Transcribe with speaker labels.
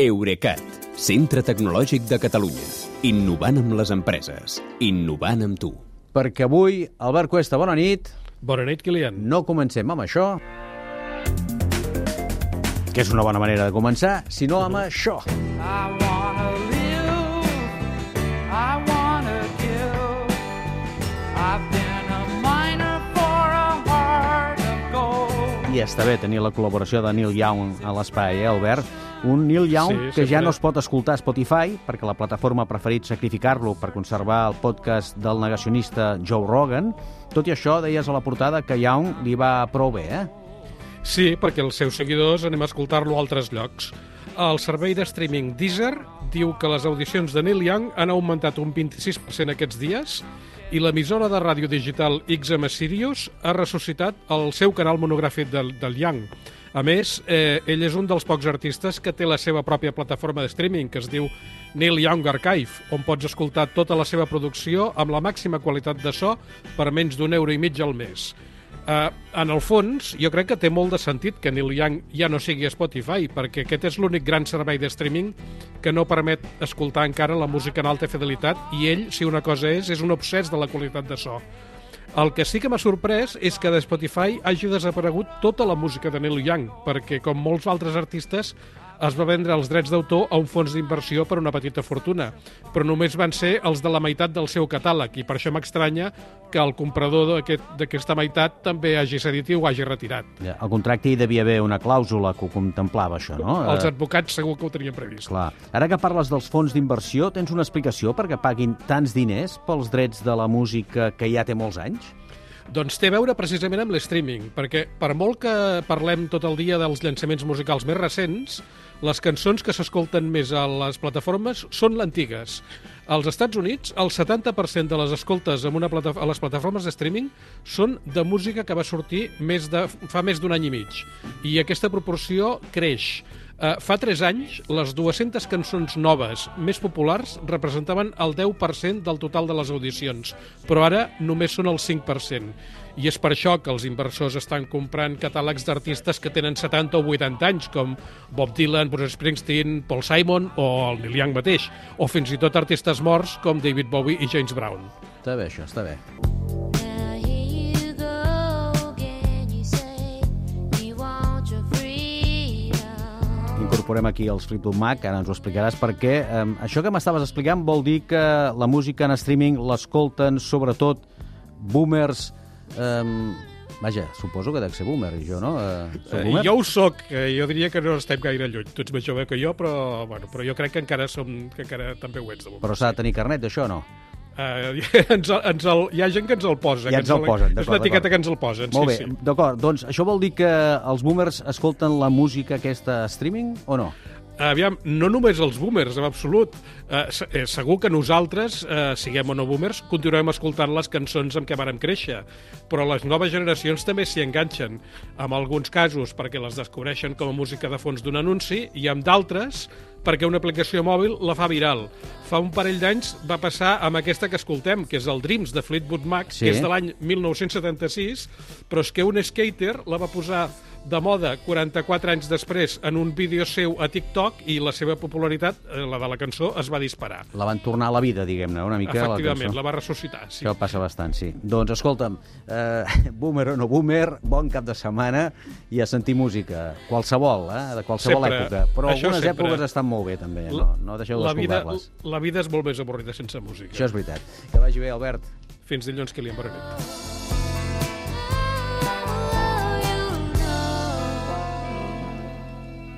Speaker 1: Eurecat, centre tecnològic de Catalunya. Innovant amb les empreses. Innovant amb tu.
Speaker 2: Perquè avui, Albert Cuesta, bona nit.
Speaker 3: Bona nit, Kilian.
Speaker 2: No comencem amb això, que és una bona manera de començar, sinó amb això.
Speaker 4: I wanna live, I wanna give. I've been a miner for a heart of gold.
Speaker 2: I està bé tenir la col·laboració de Neil Young a l'espai, eh, Albert? Un Neil Young
Speaker 3: Sí,
Speaker 2: que ja
Speaker 3: sempre.
Speaker 2: no es pot escoltar a Spotify perquè la plataforma ha preferit sacrificar-lo per conservar el podcast del negacionista Joe Rogan. Tot i això, deies a la portada que Young li va prou bé, eh?
Speaker 3: Sí, perquè els seus seguidors anem a escoltar-lo a altres llocs. El servei de streaming Deezer diu que les audicions de Neil Young han augmentat un 26% aquests dies i l'emissora de ràdio digital XM Sirius ha ressuscitat el seu canal monogràfic del, del Young. A més, eh, ell és un dels pocs artistes que té la seva pròpia plataforma de streaming, que es diu Neil Young Archive, on pots escoltar tota la seva producció amb la màxima qualitat de so per menys d'un euro i mig al mes. Uh, en el fons, jo crec que té molt de sentit que Neil Young ja no sigui a Spotify, perquè aquest és l'únic gran servei de streaming que no permet escoltar encara la música en alta fidelitat i ell, si una cosa és, és un obsès de la qualitat de so. El que sí que m'ha sorprès és que de Spotify hagi desaparegut tota la música de Neil Young, perquè, com molts altres artistes, es va vendre els drets d'autor a un fons d'inversió per una petita fortuna, però només van ser els de la meitat del seu catàleg, i per això m'estranya que el comprador d'aquest- d'aquesta meitat també hagi cedit i ho hagi retirat.
Speaker 2: Ja, Al contracte hi devia haver una clàusula que ho contemplava, això, no?
Speaker 3: Els
Speaker 2: Eh,
Speaker 3: advocats segur que ho tenien previst.
Speaker 2: Clar. Ara que parles dels fons d'inversió, tens una explicació perquè paguin tants diners pels drets de la música que ja té molts anys?
Speaker 3: Doncs té a veure precisament amb l'streaming, perquè per molt que parlem tot el dia dels llançaments musicals més recents, les cançons que s'escolten més a les plataformes són l'antigues. Als Estats Units, el 70% de les escoltes en una plata a les plataformes de streaming són de música que va sortir més de, fa més d'un any i mig. I aquesta proporció creix. Uh, fa 3 anys, les 200 cançons noves més populars representaven el 10% del total de les audicions, però ara només són el 5%. I és per això que els inversors estan comprant catàlegs d'artistes que tenen 70 o 80 anys, com Bob Dylan, Bruce Springsteen, Paul Simon o el Neil Young mateix, o fins i tot artistes morts com David Bowie i James Brown.
Speaker 2: Està bé, això, està bé. Incorporem aquí els Fleetwood Mac, ara ens ho explicaràs, perquè eh, això que m'estaves explicant vol dir que la música en streaming l'escolten sobretot boomers... Eh, vaja, suposo que dec ser boomer, jo, no? Eh,
Speaker 3: Eh,
Speaker 2: boomer?
Speaker 3: jo ho soc, eh, jo diria que no estem gaire lluny. Tu ets més jove que jo, però, bueno, però jo crec que encara som, que encara també ho ets. De moment.
Speaker 2: Però s'ha de tenir carnet d'això, no?
Speaker 3: Uh, ens, el- ens el, hi ha gent que ens el posa.
Speaker 2: Ja ens el posen,
Speaker 3: És una etiqueta que ens el posen,
Speaker 2: Molt bé,
Speaker 3: sí, sí.
Speaker 2: d'acord. Doncs això vol dir que els boomers escolten la música aquesta streaming o no?
Speaker 3: Aviam, no només els boomers, en absolut. Uh, eh, segur que nosaltres, uh, siguem o no boomers, continuem escoltant les cançons amb què vàrem créixer, però les noves generacions també s'hi enganxen. En alguns casos perquè les descobreixen com a música de fons d'un anunci i en d'altres perquè una aplicació mòbil la fa viral. Fa un parell d'anys va passar amb aquesta que escoltem, que és el Dreams de Fleetwood Mac,
Speaker 2: Sí.
Speaker 3: que és de l'any 1976, però és que un skater la va posar de moda 44 anys després en un vídeo seu a TikTok i la seva popularitat, eh, la de la cançó, es va disparar.
Speaker 2: La van tornar a la vida, diguem-ne, una mica la
Speaker 3: Efectivament,
Speaker 2: cançó.
Speaker 3: la va ressuscitar. Sí.
Speaker 2: Això passa bastant, sí. Doncs escolta'm, eh, boomer o no boomer, bon cap de setmana i a sentir música, qualsevol, eh, de qualsevol
Speaker 3: Sempre.
Speaker 2: època. Però
Speaker 3: Això
Speaker 2: algunes
Speaker 3: sempre.
Speaker 2: èpoques estan molt bé, també, no, no deixeu
Speaker 3: la vida,
Speaker 2: d'escoltar-les.
Speaker 3: la vida és molt més avorrida sense música.
Speaker 2: Això és veritat. Que vagi bé, Albert.
Speaker 3: Fins dilluns, que li